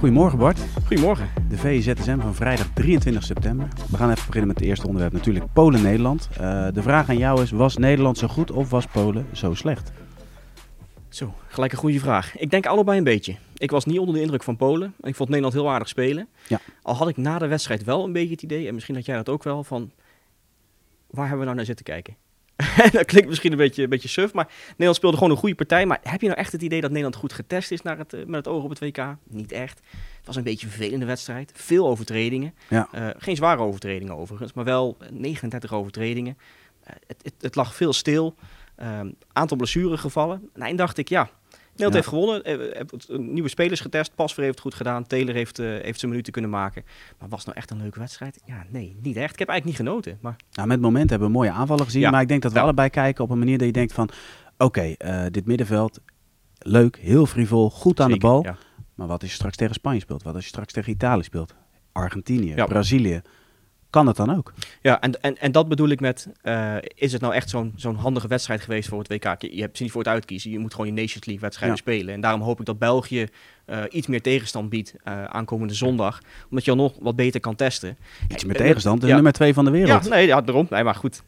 Goedemorgen Bart. Goedemorgen. De VZSM van vrijdag 23 september. We gaan even beginnen met het eerste onderwerp, natuurlijk Polen-Nederland. Uh, de vraag aan jou is, was Nederland zo goed of was Polen zo slecht? Zo, gelijk een goede vraag. Ik denk allebei een beetje. Ik was niet onder de indruk van Polen. Ik vond Nederland heel aardig spelen. Ja. Al had ik na de wedstrijd wel een beetje het idee, en misschien had jij dat ook wel, van waar hebben we nou naar zitten kijken? dat klinkt misschien een beetje, een beetje suf, maar Nederland speelde gewoon een goede partij. Maar heb je nou echt het idee dat Nederland goed getest is naar het, eh, met het oog op het WK? Niet echt. Het was een beetje een vervelende wedstrijd. Veel overtredingen. Ja. Uh, geen zware overtredingen overigens, maar wel 39 overtredingen. Uh, het, het, het, lag veel stil. Um, aantal blessuregevallen. Nou, en dacht ik, ja, Nederland heeft gewonnen. Uh, nieuwe spelers getest. Pasver heeft het goed gedaan. Taylor heeft, uh, heeft zijn minuten kunnen maken. Maar was nou echt een leuke wedstrijd? Ja, nee, niet echt. Ik heb eigenlijk niet genoten. Maar... Nou, met moment hebben we mooie aanvallen gezien. Maar ik denk dat we allebei kijken op een manier dat je denkt van... Oké, eh, dit middenveld, leuk, heel frivol, goed aan de bal. Maar wat als je straks tegen Spanje speelt? Wat als je straks tegen Italië speelt? Argentinië. Brazilië. Kan het dan ook? Ja, en, en, en dat bedoel ik met, eh, is het nou echt zo'n zo'n handige wedstrijd geweest voor het WK? Je, je hebt ze niet voor het uitkiezen, je moet gewoon je Nations League wedstrijden Ja. spelen. En daarom hoop ik dat België eh, iets meer tegenstand biedt eh, aankomende zondag. Omdat je al nog wat beter kan testen. Iets en- tegenstand, de ja. nummer twee van de wereld. Ja, nee, ja, daarom. Nee, maar goed,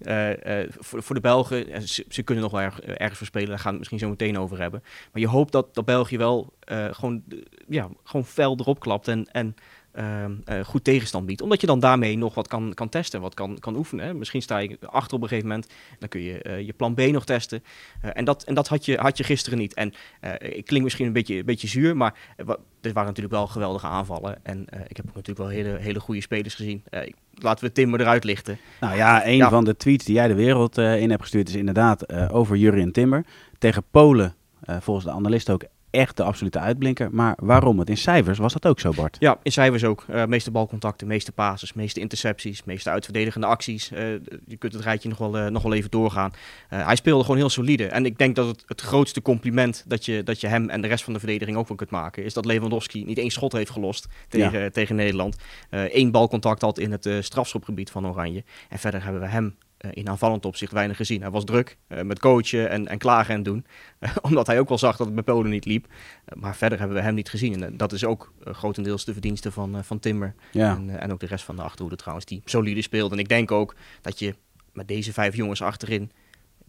voor, voor de Belgen, ze, ze kunnen nog wel erg, ergens voor spelen. Daar gaan we het misschien zo meteen over hebben. Maar je hoopt dat, dat België wel gewoon, ja, gewoon fel erop klapt en, en ehm, eh, goed tegenstand biedt. Omdat je dan daarmee nog wat kan, kan testen, wat kan, kan oefenen. Hè. Misschien sta je achter op een gegeven moment, dan kun je eh, je plan B nog testen. Eh, en dat, en dat had, je, had je gisteren niet. En ik klink misschien een beetje, een beetje zuur, maar er waren natuurlijk wel geweldige aanvallen. En ik heb ook natuurlijk wel hele, hele goede spelers gezien. Laten we Timmer eruit lichten. Nou ja, een Ja. van de tweets die jij de wereld in hebt gestuurd is inderdaad over Jurien Timber. Tegen Polen, volgens de analisten ook echt de absolute uitblinker. Maar waarom? Het in cijfers was dat ook zo, Bart. Ja, in cijfers ook. Eh meeste balcontacten, meeste passes, meeste intercepties, meeste uitverdedigende acties. Eh, je kunt het rijtje nog wel, eh, nog wel even doorgaan. Hij speelde gewoon heel solide. En ik denk dat het het grootste compliment dat je, dat je hem en de rest van de verdediging ook wel kunt maken... is dat Lewandowski niet één schot heeft gelost tegen, tegen Nederland. Eén balcontact had in het strafschopgebied van Oranje. En verder hebben we hem in aanvallend opzicht weinig gezien. Hij was druk eh, met coachen en, en klagen en doen. omdat hij ook wel zag dat het bij Polen niet liep. Eh, maar verder hebben we hem niet gezien. En eh, dat is ook eh, grotendeels de verdienste van, eh, van Timmer. Ja. En, eh, en ook de rest van de achterhoede trouwens, die solide speelde. En ik denk ook dat je met deze vijf jongens achterin...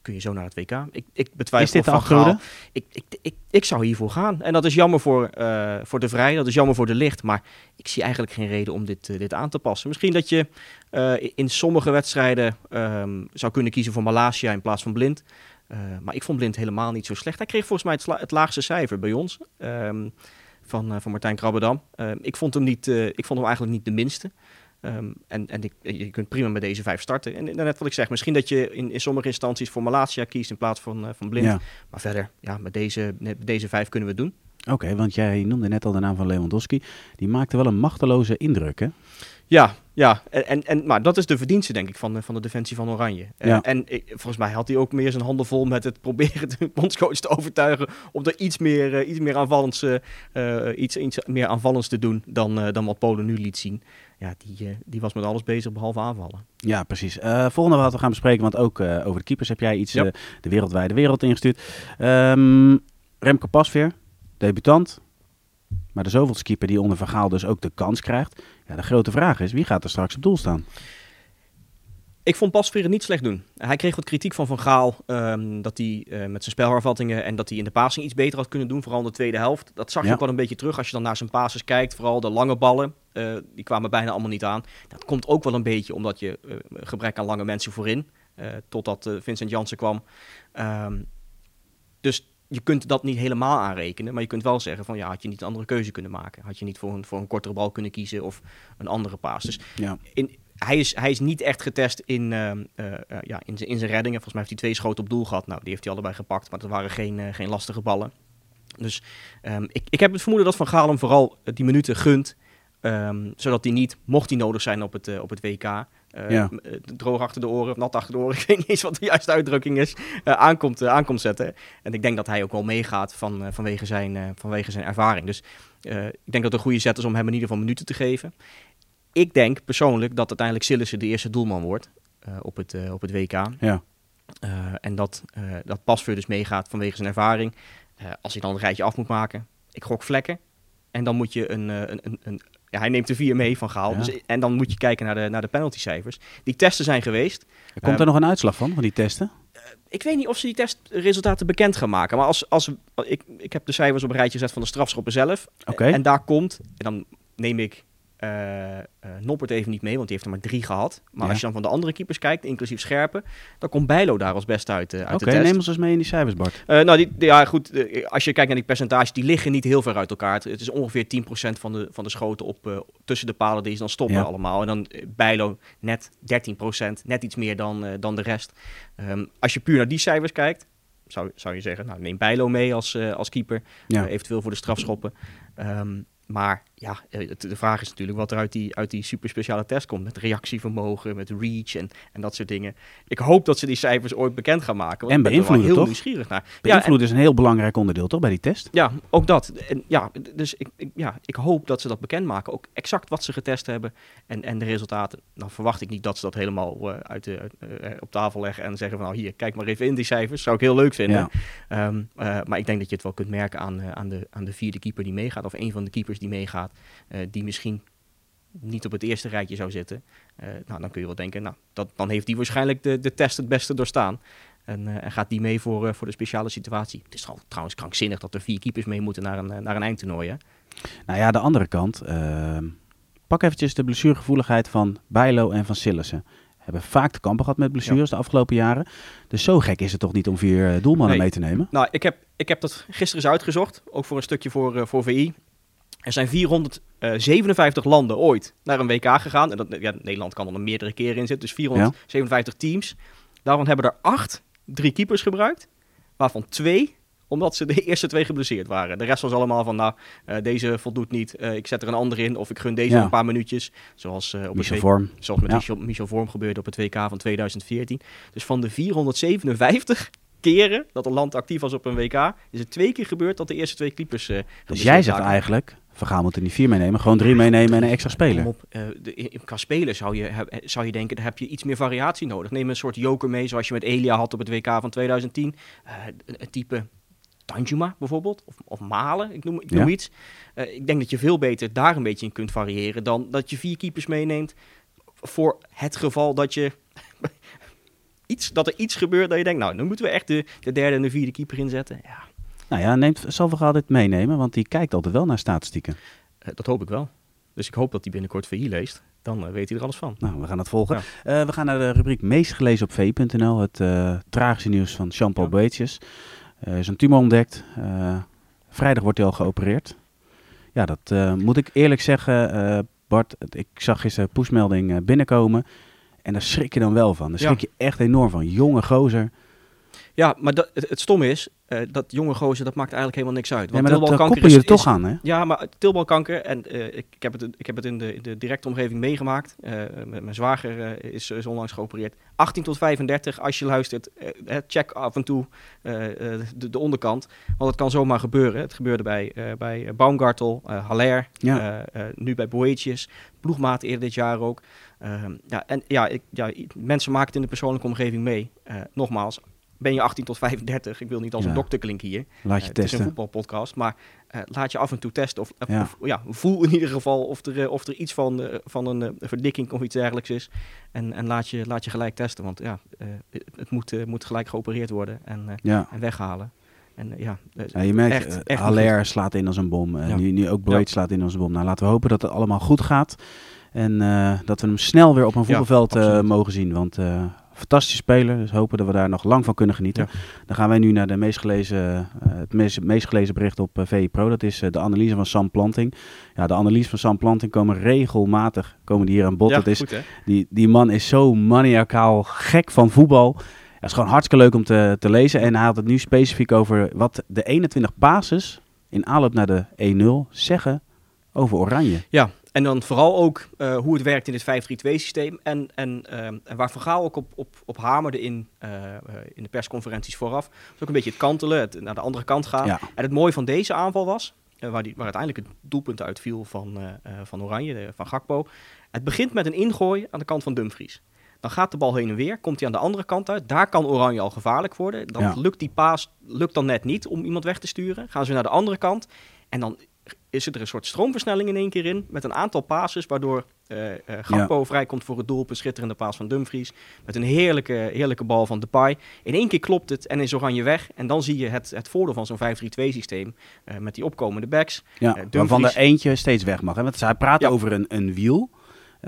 kun je zo naar het WK. Ik, ik betwijfel Is dit Van? Gaal. Ik, ik, ik, ik zou hiervoor gaan. En dat is jammer voor, eh, voor de Vrij, dat is jammer voor de Licht. Maar ik zie eigenlijk geen reden om dit, eh, dit aan te passen. Misschien dat je eh, in sommige wedstrijden ehm, zou kunnen kiezen voor Malasia in plaats van Blind. Maar ik vond Blind helemaal niet zo slecht. Hij kreeg volgens mij het, laagste cijfer bij ons. ehm, van, van Martijn Krabbedam. Ehm, ik, vond hem niet, ik vond hem eigenlijk niet de minste. Ehm, en en ik, je kunt prima met deze vijf starten. En, en net wat ik zeg, misschien dat je in, in sommige instanties voor Malasia kiest in plaats van, eh, van Blind. Ja. Maar verder, ja, met deze, met deze vijf kunnen we het doen. Oké, want jij noemde net al de naam van Lewandowski. Die maakte wel een machteloze indruk, hè? Ja, ja. En, en, en, maar dat is de verdienste, denk ik, van, de- van de defensie van Oranje. Eh, Ja. En ik- volgens mij had hij ook meer zijn handen vol met het proberen de bondscoach te overtuigen om er iets meer, eh, iets meer, aanvallends, eh, eh, iets, iets meer aanvallends te doen dan, eh, dan wat Polen nu liet zien. Ja, die, eh, die was met alles bezig behalve aanvallen. Ja, precies. Eh, volgende wat we gaan bespreken, want ook eh, over de keepers heb jij iets Ja. eh, de wereldwijde wereld ingestuurd. Ehm Remco Pasveer, debutant. Maar de zoveelste keeper die onder Vergaal dus ook de kans krijgt. Ja, de grote vraag is, wie gaat er straks op doel staan? Ik vond Pasveer het niet slecht doen. Hij kreeg wat kritiek van Van Gaal. ehm, dat hij eh, met zijn spelhervattingen en dat hij in de passing iets beter had kunnen doen. Vooral in de tweede helft. Dat zag je Ja. ook wel een beetje terug als je dan naar zijn passes kijkt. Vooral de lange ballen. eh, die kwamen bijna allemaal niet aan. Dat komt ook wel een beetje omdat je eh, gebrek aan lange mensen voorin. totdat Vincent Jansen kwam. Ehm, dus je kunt dat niet helemaal aanrekenen. Maar je kunt wel zeggen van ja, had je niet een andere keuze kunnen maken. Had je niet voor een, voor een kortere bal kunnen kiezen of een andere paas. Dus Ja, in, hij, is, hij is niet echt getest in, ehm, eh, eh, ja, in, zijn, in zijn reddingen. Volgens mij heeft hij twee schoten op doel gehad. Nou, die heeft hij allebei gepakt, maar dat waren geen, eh, geen lastige ballen. Dus ehm, ik, ik heb het vermoeden dat Van Gaal hem vooral eh, die minuten gunt. Ehm, zodat hij niet, mocht hij nodig zijn op het, eh, op het WK... eh, Ja. eh, droog achter de oren of nat achter de oren, ik weet niet eens wat de juiste uitdrukking is, eh, aankomt, aankomt zetten. En ik denk dat hij ook wel meegaat van, vanwege, zijn, vanwege zijn ervaring. Dus ik denk dat het een goede zet is om hem in ieder geval minuten te geven. Ik denk persoonlijk dat uiteindelijk Sillissen de eerste doelman wordt op, het, op het WK. ja. En dat, dat Pasveer dus meegaat vanwege zijn ervaring. Als hij dan een rijtje af moet maken. Ik gok vlekken. En dan moet je een, een, een, een ja, hij neemt er vier mee van Gaal. Ja. Dus, en dan moet je kijken naar de, naar de penaltycijfers. Die testen zijn geweest. Komt er nog een uitslag van, van die testen? Ik weet niet of ze die testresultaten bekend gaan maken. Maar als, als, ik, ik heb de cijfers op een rijtje gezet van de strafschoppen zelf. Oké. En daar komt, en dan neem ik eh eh, Noppert even niet mee, want die heeft er maar drie gehad. Maar Ja. als je dan van de andere keepers kijkt, inclusief Scherpen, dan komt Bijlo daar als beste uit, eh, uit Oké, de test. neem ons eens mee in die cijfers, Bart. Eh, nou, die, ja, goed. eh, als je kijkt naar die percentages, die liggen niet heel ver uit elkaar. Het, is ongeveer 10% van de, van de schoten op, eh, tussen de palen die ze dan stoppen Ja. allemaal. En dan eh, Bijlo net 13%, net iets meer dan, eh, dan de rest. Ehm, als je puur naar die cijfers kijkt, zou, zou je zeggen, nou, neem Bijlo mee als, eh, als keeper. Ja. eh, eventueel voor de strafschoppen. Ehm, maar ja, eh, de vraag is natuurlijk wat er uit die, uit die super speciale test komt. Met reactievermogen, met reach en, en dat soort dingen. Ik hoop dat ze die cijfers ooit bekend gaan maken. want En ik ben wel beïnvloeden, heel toch? nieuwsgierig naar. Ja, en- Beïnvloed is een heel belangrijk onderdeel, toch, bij die test? ja, ook dat. En ja, dus ik, ik, ja, ik hoop dat ze dat bekendmaken. Ook exact wat ze getest hebben en, en de resultaten. Dan verwacht ik niet dat ze dat helemaal eh, uit de, eh, op tafel leggen en zeggen van nou hier, kijk maar even in die cijfers. Zou ik heel leuk vinden. Ja. Ehm, eh, maar ik denk dat je het wel kunt merken aan, aan, de, aan de vierde keeper die meegaat. Of een van de keepers die meegaat. eh, die misschien niet op het eerste rijtje zou zitten. Eh, nou, dan kun je wel denken, nou, dat, dan heeft die waarschijnlijk de, de test het beste doorstaan. En, eh, en gaat die mee voor, voor de speciale situatie. Het is trouw- trouwens krankzinnig dat er vier keepers mee moeten naar een, naar een eindtoernooi. Hè? Nou ja, de andere kant. pak eventjes de blessuregevoeligheid van Bijlo en van Sillissen. Hebben vaak te kampen gehad met blessures de afgelopen jaren. Dus zo gek is het toch niet om vier doelmannen Nee. mee te nemen? Nou, ik heb, ik heb dat gisteren eens uitgezocht. Ook voor een stukje voor, voor VI. Er zijn 457 landen ooit naar een WK gegaan. En dat, ja, Nederland kan er meerdere keren in zitten. Dus 457 teams. Daarvan hebben er acht drie keepers gebruikt. Waarvan twee omdat ze de eerste twee geblesseerd waren. De rest was allemaal van, nou, eh, deze voldoet niet. Eh, ik zet er een ander in. Of ik gun deze Ja. een paar minuutjes. Zoals, eh, op Michel Vorm. Zoals met Ja. Michel, Michel Vorm gebeurde op het WK van 2014. Dus van de 457 keren dat een land actief was op een WK, is het twee keer gebeurd dat de eerste twee keepers. Dus jij zegt eigenlijk, Van Gaal moet er niet vier meenemen, gewoon drie meenemen en een extra speler. Op, eh, de, in- qua spelen zou je, heb- zou je denken, daar heb je iets meer variatie nodig. Neem een soort joker mee, zoals je met Elia had op het WK van 2010. Eh, een, type Tanjuma bijvoorbeeld, of, of Malen, ik noem, ik noem Ja. iets. Eh, ik denk dat je veel beter daar een beetje in kunt variëren dan dat je vier keepers meeneemt voor het geval dat je... Iets, dat er iets gebeurt dat je denkt, nou, nu moeten we echt de, de derde en de vierde keeper inzetten. Ja, Nou ja, neemt, Gaal dit meenemen, want die kijkt altijd wel naar statistieken. eh, dat hoop ik wel. Dus ik hoop dat hij binnenkort VI leest. Dan eh, weet hij er alles van. Nou, we gaan het volgen. Ja. Eh, we gaan naar de rubriek meest gelezen op v.nl. Het eh, tragische nieuws van Jean-Paul Ja. Boetjes. Er is een tumor ontdekt. Vrijdag wordt hij al geopereerd. Ja, dat moet ik eerlijk zeggen, Bart. Ik zag gisteren eh, binnenkomen. En daar schrik je dan wel van. Daar schrik je echt enorm van. Jonge gozer. Ja, maar dat, het, het stomme is, eh, dat jonge gozer, dat maakt eigenlijk helemaal niks uit. Ja, maar dat, koppel je er is- toch aan, hè? Ja, maar tilbalkanker, en eh, ik, ik heb het, ik heb het in de, de directe omgeving meegemaakt. Eh, mijn zwager is, is onlangs geopereerd. 18 tot 35, als je luistert, check af en toe de, de onderkant. Want het kan zomaar gebeuren. Het gebeurde bij, bij Baumgartel, Haller, Ja. nu bij Boetjes, ploegmaat eerder dit jaar ook. Ehm, ja, en ja, ik, ja, mensen maken het in de persoonlijke omgeving mee. Nogmaals, ben je 18 tot 35, ik wil niet als Ja. een dokter klinken hier. Laat Eh, je Het is een testen. voetbalpodcast, maar eh, laat je af en toe testen. Of, of- Ja. of, ja, voel in ieder geval of er, eh, of er iets van, eh, van een eh, verdikking of iets dergelijks is. En, en laat, je, laat je gelijk testen, want ja, eh, het, moet, eh, moet gelijk geopereerd worden en, eh, Ja. en weghalen. En eh, ja, eh, Ja, je merkt, echt, eh, echt Haller slaat in als een bom. Eh, Ja. nu, nu ook Boyd slaat in als een bom. Nou, laten we hopen dat het allemaal goed gaat. En eh, dat we hem snel weer op een voetbalveld eh, mogen zien. Want eh fantastische speler. Dus hopen dat we daar nog lang van kunnen genieten. Dan gaan wij nu naar de meest gelezen, eh, het meest, meest gelezen bericht op eh, VI Pro. Dat is eh, de analyse van Sam Planting. Ja, de analyse van Sam Planting komen regelmatig komen die hier aan bod. ja, dat is, goed die, die man is zo maniacaal gek van voetbal. Het is gewoon hartstikke leuk om te, te lezen. En hij had het nu specifiek over wat de 21 bases in aanloop naar de 1-0 zeggen over Oranje. Ja, en dan vooral ook eh, hoe het werkt in het 5-3-2 systeem. En, en, ehm, en waar Van Gaal ook op, op, op hamerde in, eh, eh, in de persconferenties vooraf. Dus ook een beetje het kantelen, het naar de andere kant gaan. Ja. En het mooie van deze aanval was, eh, waar, die, waar uiteindelijk het doelpunt uitviel van, eh, eh, van Oranje, eh, van Gakpo. Het begint met een ingooi aan de kant van Dumfries. Dan gaat de bal heen en weer, komt hij aan de andere kant uit. Daar kan Oranje al gevaarlijk worden. Dan Ja. lukt die paas lukt dan net niet om iemand weg te sturen. Gaan ze naar de andere kant. En dan is er een soort stroomversnelling in één keer in. Met een aantal passes, waardoor uh, uh, Gakpo ja. vrijkomt voor het doel op een schitterende paas van Dumfries. Met een heerlijke, heerlijke bal van Depay. In één keer klopt het en is Oranje weg. En dan zie je het, het voordeel van zo'n 5-3-2 systeem. Uh, met die opkomende backs. Ja, waarvan er eentje steeds weg mag. Hè? Want hij praat ja. over een, een wiel.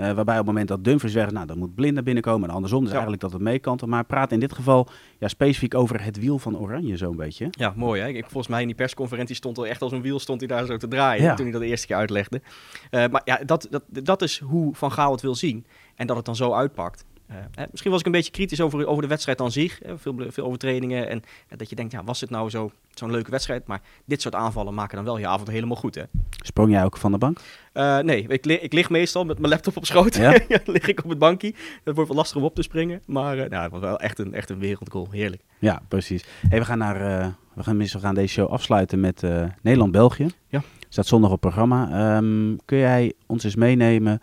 Uh, waarbij op het moment dat Dumfries weg nou, dan moet Blinder binnenkomen. En andersom, dus ja. eigenlijk dat het meekant. Maar praat in dit geval ja, specifiek over het wiel van Oranje zo'n beetje. Ja, mooi hè. Ik, volgens mij in die persconferentie stond er echt als een wiel stond hij daar zo te draaien. Ja. Toen hij dat de eerste keer uitlegde. Uh, maar ja, dat, dat, dat is hoe Van Gaal het wil zien. En dat het dan zo uitpakt. Uh, hè, misschien was ik een beetje kritisch over, over de wedstrijd aan zich. Veel, veel overtredingen. En dat je denkt, ja, was het nou zo, zo'n leuke wedstrijd? Maar dit soort aanvallen maken dan wel je avond helemaal goed. Hè? Sprong jij ook van de bank? Uh, nee, ik, li ik, lig meestal met mijn laptop op schoot. Ja? lig ik op het bankje. Het wordt wel lastig om op te springen. Maar uh, nou, het was wel echt een, echt een wereldgoal. Heerlijk. Ja, precies. Hey, we, gaan naar, we, gaan, we gaan deze show afsluiten met Nederland-België. Ja. Staat zondag op programma. Um, kun jij ons eens meenemen...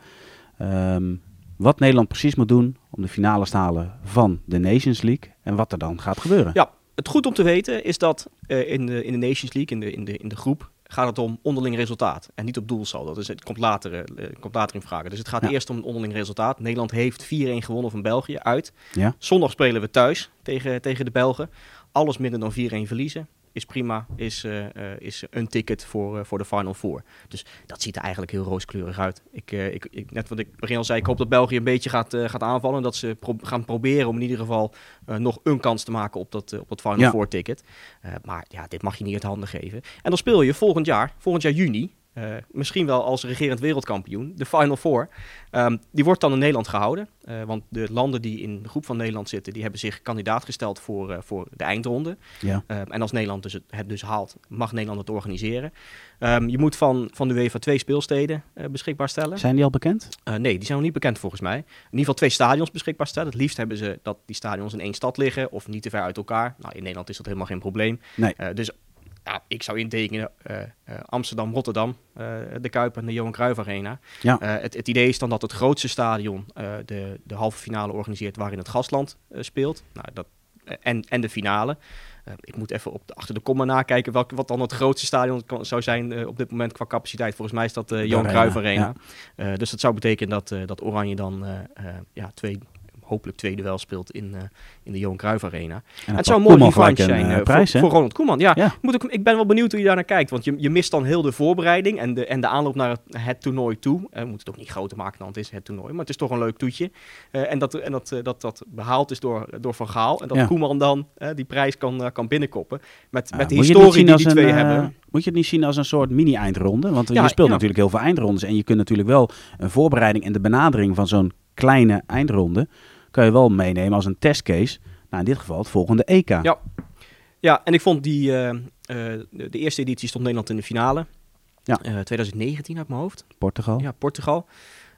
Um, wat Nederland precies moet doen om de finale te halen van de Nations League en wat er dan gaat gebeuren. Ja, het goed om te weten is dat uh, in, de, in de Nations League, in de, in, de, in de groep, gaat het om onderling resultaat en niet op doelsaldo. Dus het komt later, uh, komt later in vragen. Dus het gaat ja. eerst om onderling resultaat. Nederland heeft 4-1 gewonnen van België uit. Ja. Zondag spelen we thuis tegen, tegen de Belgen. Alles minder dan 4-1 verliezen is prima, is, uh, uh, is een ticket voor, uh, voor de Final Four. Dus dat ziet er eigenlijk heel rooskleurig uit. Ik, ik, ik, net wat ik begin al zei, ik hoop dat België een beetje gaat, gaat aanvallen. En dat ze pro gaan proberen om in ieder geval nog een kans te maken op dat, op dat Final ja. Four ticket. maar ja, dit mag je niet uit handen geven. En dan speel je volgend jaar, volgend jaar juni, uh, misschien wel als regerend wereldkampioen, de Final Four. Um, die wordt dan in Nederland gehouden. Uh, want de landen die in de groep van Nederland zitten, die hebben zich kandidaat gesteld voor, uh, voor de eindronde. Ja. en als Nederland dus het, het, dus haalt, mag Nederland het organiseren. Um, je moet van, van de UEFA twee speelsteden beschikbaar stellen. Zijn die al bekend? nee, die zijn nog niet bekend volgens mij. In ieder geval twee stadions beschikbaar stellen. Het liefst hebben ze dat die stadions in één stad liggen of niet te ver uit elkaar. Nou, in Nederland is dat helemaal geen probleem. Nee. dus ja, ik zou intekenen uh, uh, Amsterdam, Rotterdam, uh, de Kuip en de Johan Cruijff Arena. Ja. Het, het, idee is dan dat het grootste stadion de, de halve finale organiseert waarin het gastland speelt. Nou, dat, en, en de finale. ik moet even op de, achter de komma nakijken welk, wat dan het grootste stadion kan, zou zijn op dit moment qua capaciteit. Volgens mij is dat de Johan Cruijff Arena. Ja. dus dat zou betekenen dat, dat Oranje dan ja, twee hopelijk tweede wel speelt in, uh, in de Johan Cruijff Arena. En, het zou een mooie revanche zijn uh, prijs, voor, voor, Ronald Koeman. Ja, ja. Moet ik, ik ben wel benieuwd hoe je daar naar kijkt. Want je, je mist dan heel de voorbereiding en de, en de aanloop naar het, het toernooi toe. We moeten het ook niet groter maken dan het is, het toernooi. Maar het is toch een leuk toetje. en dat en dat, dat, dat behaald is door, door Van Gaal. En dat ja. Koeman dan die prijs kan, kan binnenkoppen. Met, met de historie die die twee een, hebben. Moet je het niet zien als een soort mini-eindronde? Want je speelt natuurlijk heel veel eindrondes. En je kunt natuurlijk wel een voorbereiding en de benadering van zo'n kleine eindronde kan je wel meenemen als een testcase. Nou, in dit geval het volgende EK. Ja, ja en ik vond die, uh, uh, de, eerste editie stond Nederland in de finale. Ja. Uh, 2019 uit mijn hoofd. Portugal. Ja, Portugal.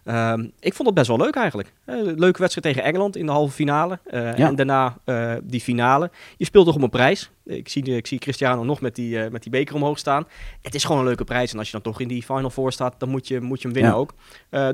Um, ik vond het best wel leuk eigenlijk. Uh, leuke wedstrijd tegen Engeland in de halve finale. Uh, ja. En daarna uh, die finale. Je speelt toch om een prijs. Ik zie, ik zie Cristiano nog met die, met die beker omhoog staan. Het is gewoon een leuke prijs. En als je dan toch in die Final Four staat, dan moet je, moet je hem winnen ja. ook.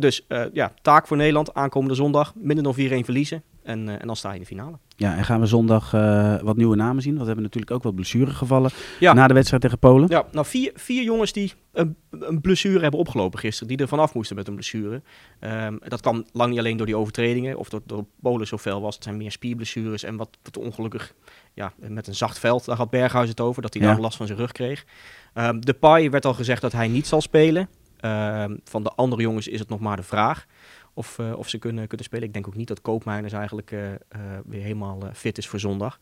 dus ja, taak voor Nederland aankomende zondag. Minder dan 4-1 verliezen. En, en dan sta je in de finale. Ja, en gaan we zondag uh, wat nieuwe namen zien? Want we hebben natuurlijk ook wat blessuregevallen ja. na de wedstrijd tegen Polen. Ja, nou vier, vier jongens die een, een blessure hebben opgelopen gisteren. Die er vanaf moesten met een blessure. Um, dat kwam lang niet alleen door die overtredingen. Of dat door Polen zo fel was. Het zijn meer spierblessures. En wat, wat ongelukkig ja, met een zacht veld. Daar had Berghuis het over. Dat hij ja. daar last van zijn rug kreeg. Um, de Pai werd al gezegd dat hij niet zal spelen. Um, van de andere jongens is het nog maar de vraag of, uh, of ze kunnen, kunnen spelen. Ik denk ook niet dat Koopmeiners eigenlijk uh, weer helemaal fit is voor zondag.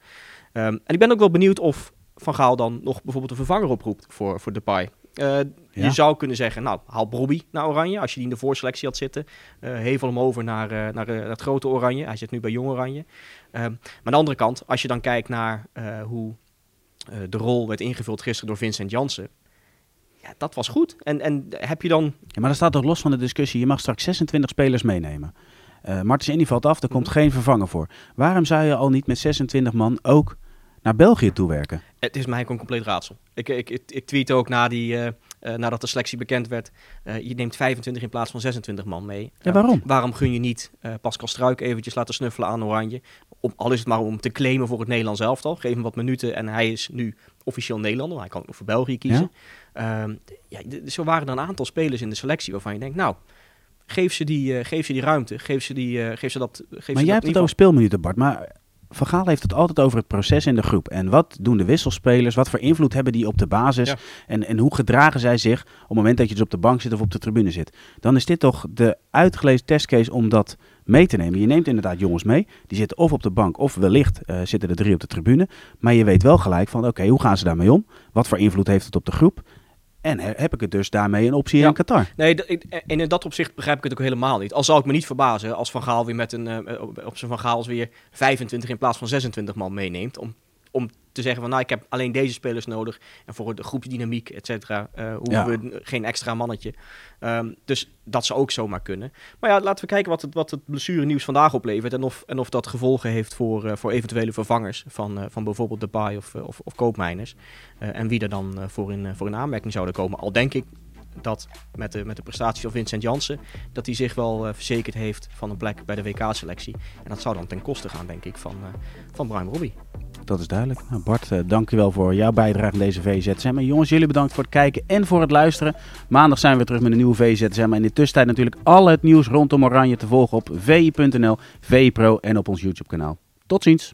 Um, en ik ben ook wel benieuwd of Van Gaal dan nog bijvoorbeeld een vervanger oproept voor, voor Depay. Ja. Je zou kunnen zeggen, nou, haal Bobby naar Oranje. Als je die in de voorselectie had zitten. hevel hem over naar, naar het grote Oranje. Hij zit nu bij Jong Oranje. Um, maar aan de andere kant, als je dan kijkt naar hoe de rol werd ingevuld gisteren door Vincent Jansen ja, dat was goed. En, en heb je dan... Ja, maar dat staat toch los van de discussie. Je mag straks 26 spelers meenemen. Uh, Martens Indy valt af, er komt mm -hmm. geen vervanger voor. Waarom zou je al niet met 26 man ook naar België toewerken? Het is mij een compleet raadsel. Ik, ik, ik, ik tweet ook na die, uh, uh, nadat de selectie bekend werd. Uh, je neemt 25 in plaats van 26 man mee. Ja, waarom? waarom gun je niet Pascal Struik eventjes laten snuffelen aan Oranje? Om, al is het maar om te claimen voor het Nederlands elftal. Geef hem wat minuten en hij is nu officieel Nederlander, hij kan ook voor België kiezen. Ja? Um, ja, zo waren er een aantal spelers in de selectie waarvan je denkt, nou, geef ze die, uh, geef ze die ruimte, geef ze, die, uh, geef ze dat. Geef maar jij hebt het over speelminuten, Bart. Maar van Gaal heeft het altijd over het proces in de groep. En wat doen de wisselspelers? Wat voor invloed hebben die op de basis? Ja. En, en hoe gedragen zij zich op het moment dat je dus op de bank zit of op de tribune zit? Dan is dit toch de uitgelezen testcase om dat mee te nemen. Je neemt inderdaad jongens mee. Die zitten of op de bank of wellicht uh, zitten er drie op de tribune. Maar je weet wel gelijk van oké, hoe gaan ze daarmee om? Wat voor invloed heeft het op de groep? En heb ik het dus daarmee een optie ja. in Qatar? Nee, en in dat opzicht begrijp ik het ook helemaal niet. Al zou ik me niet verbazen als Van Gaal weer met een, uh, op zijn Van Gaal weer 25 in plaats van 26 man meeneemt. Om, om te zeggen van nou, ik heb alleen deze spelers nodig. En voor de groepsdynamiek, et cetera, uh, hoeven ja. we geen extra mannetje. Um, dus dat zou ook zomaar kunnen. Maar ja, laten we kijken wat het, wat het blessure nieuws vandaag oplevert. En of, en of dat gevolgen heeft voor, uh, voor eventuele vervangers van, uh, van bijvoorbeeld Depay of, of, of koopmijners. en wie er dan voor, in, voor in aanmerking zouden komen. Al denk ik dat met de, met de prestaties van Vincent Jansen, dat hij zich wel uh, verzekerd heeft van een plek bij de WK-selectie. En dat zou dan ten koste gaan, denk ik, van, uh, van Brian Robbie. Dat is duidelijk. Nou Bart, uh, dankjewel voor jouw bijdrage aan deze VZSM. En jongens, jullie bedankt voor het kijken en voor het luisteren. Maandag zijn we terug met een nieuwe VZSM. En in de tussentijd natuurlijk al het nieuws rondom Oranje te volgen op vi.nl, VI Pro en op ons YouTube kanaal. Tot ziens.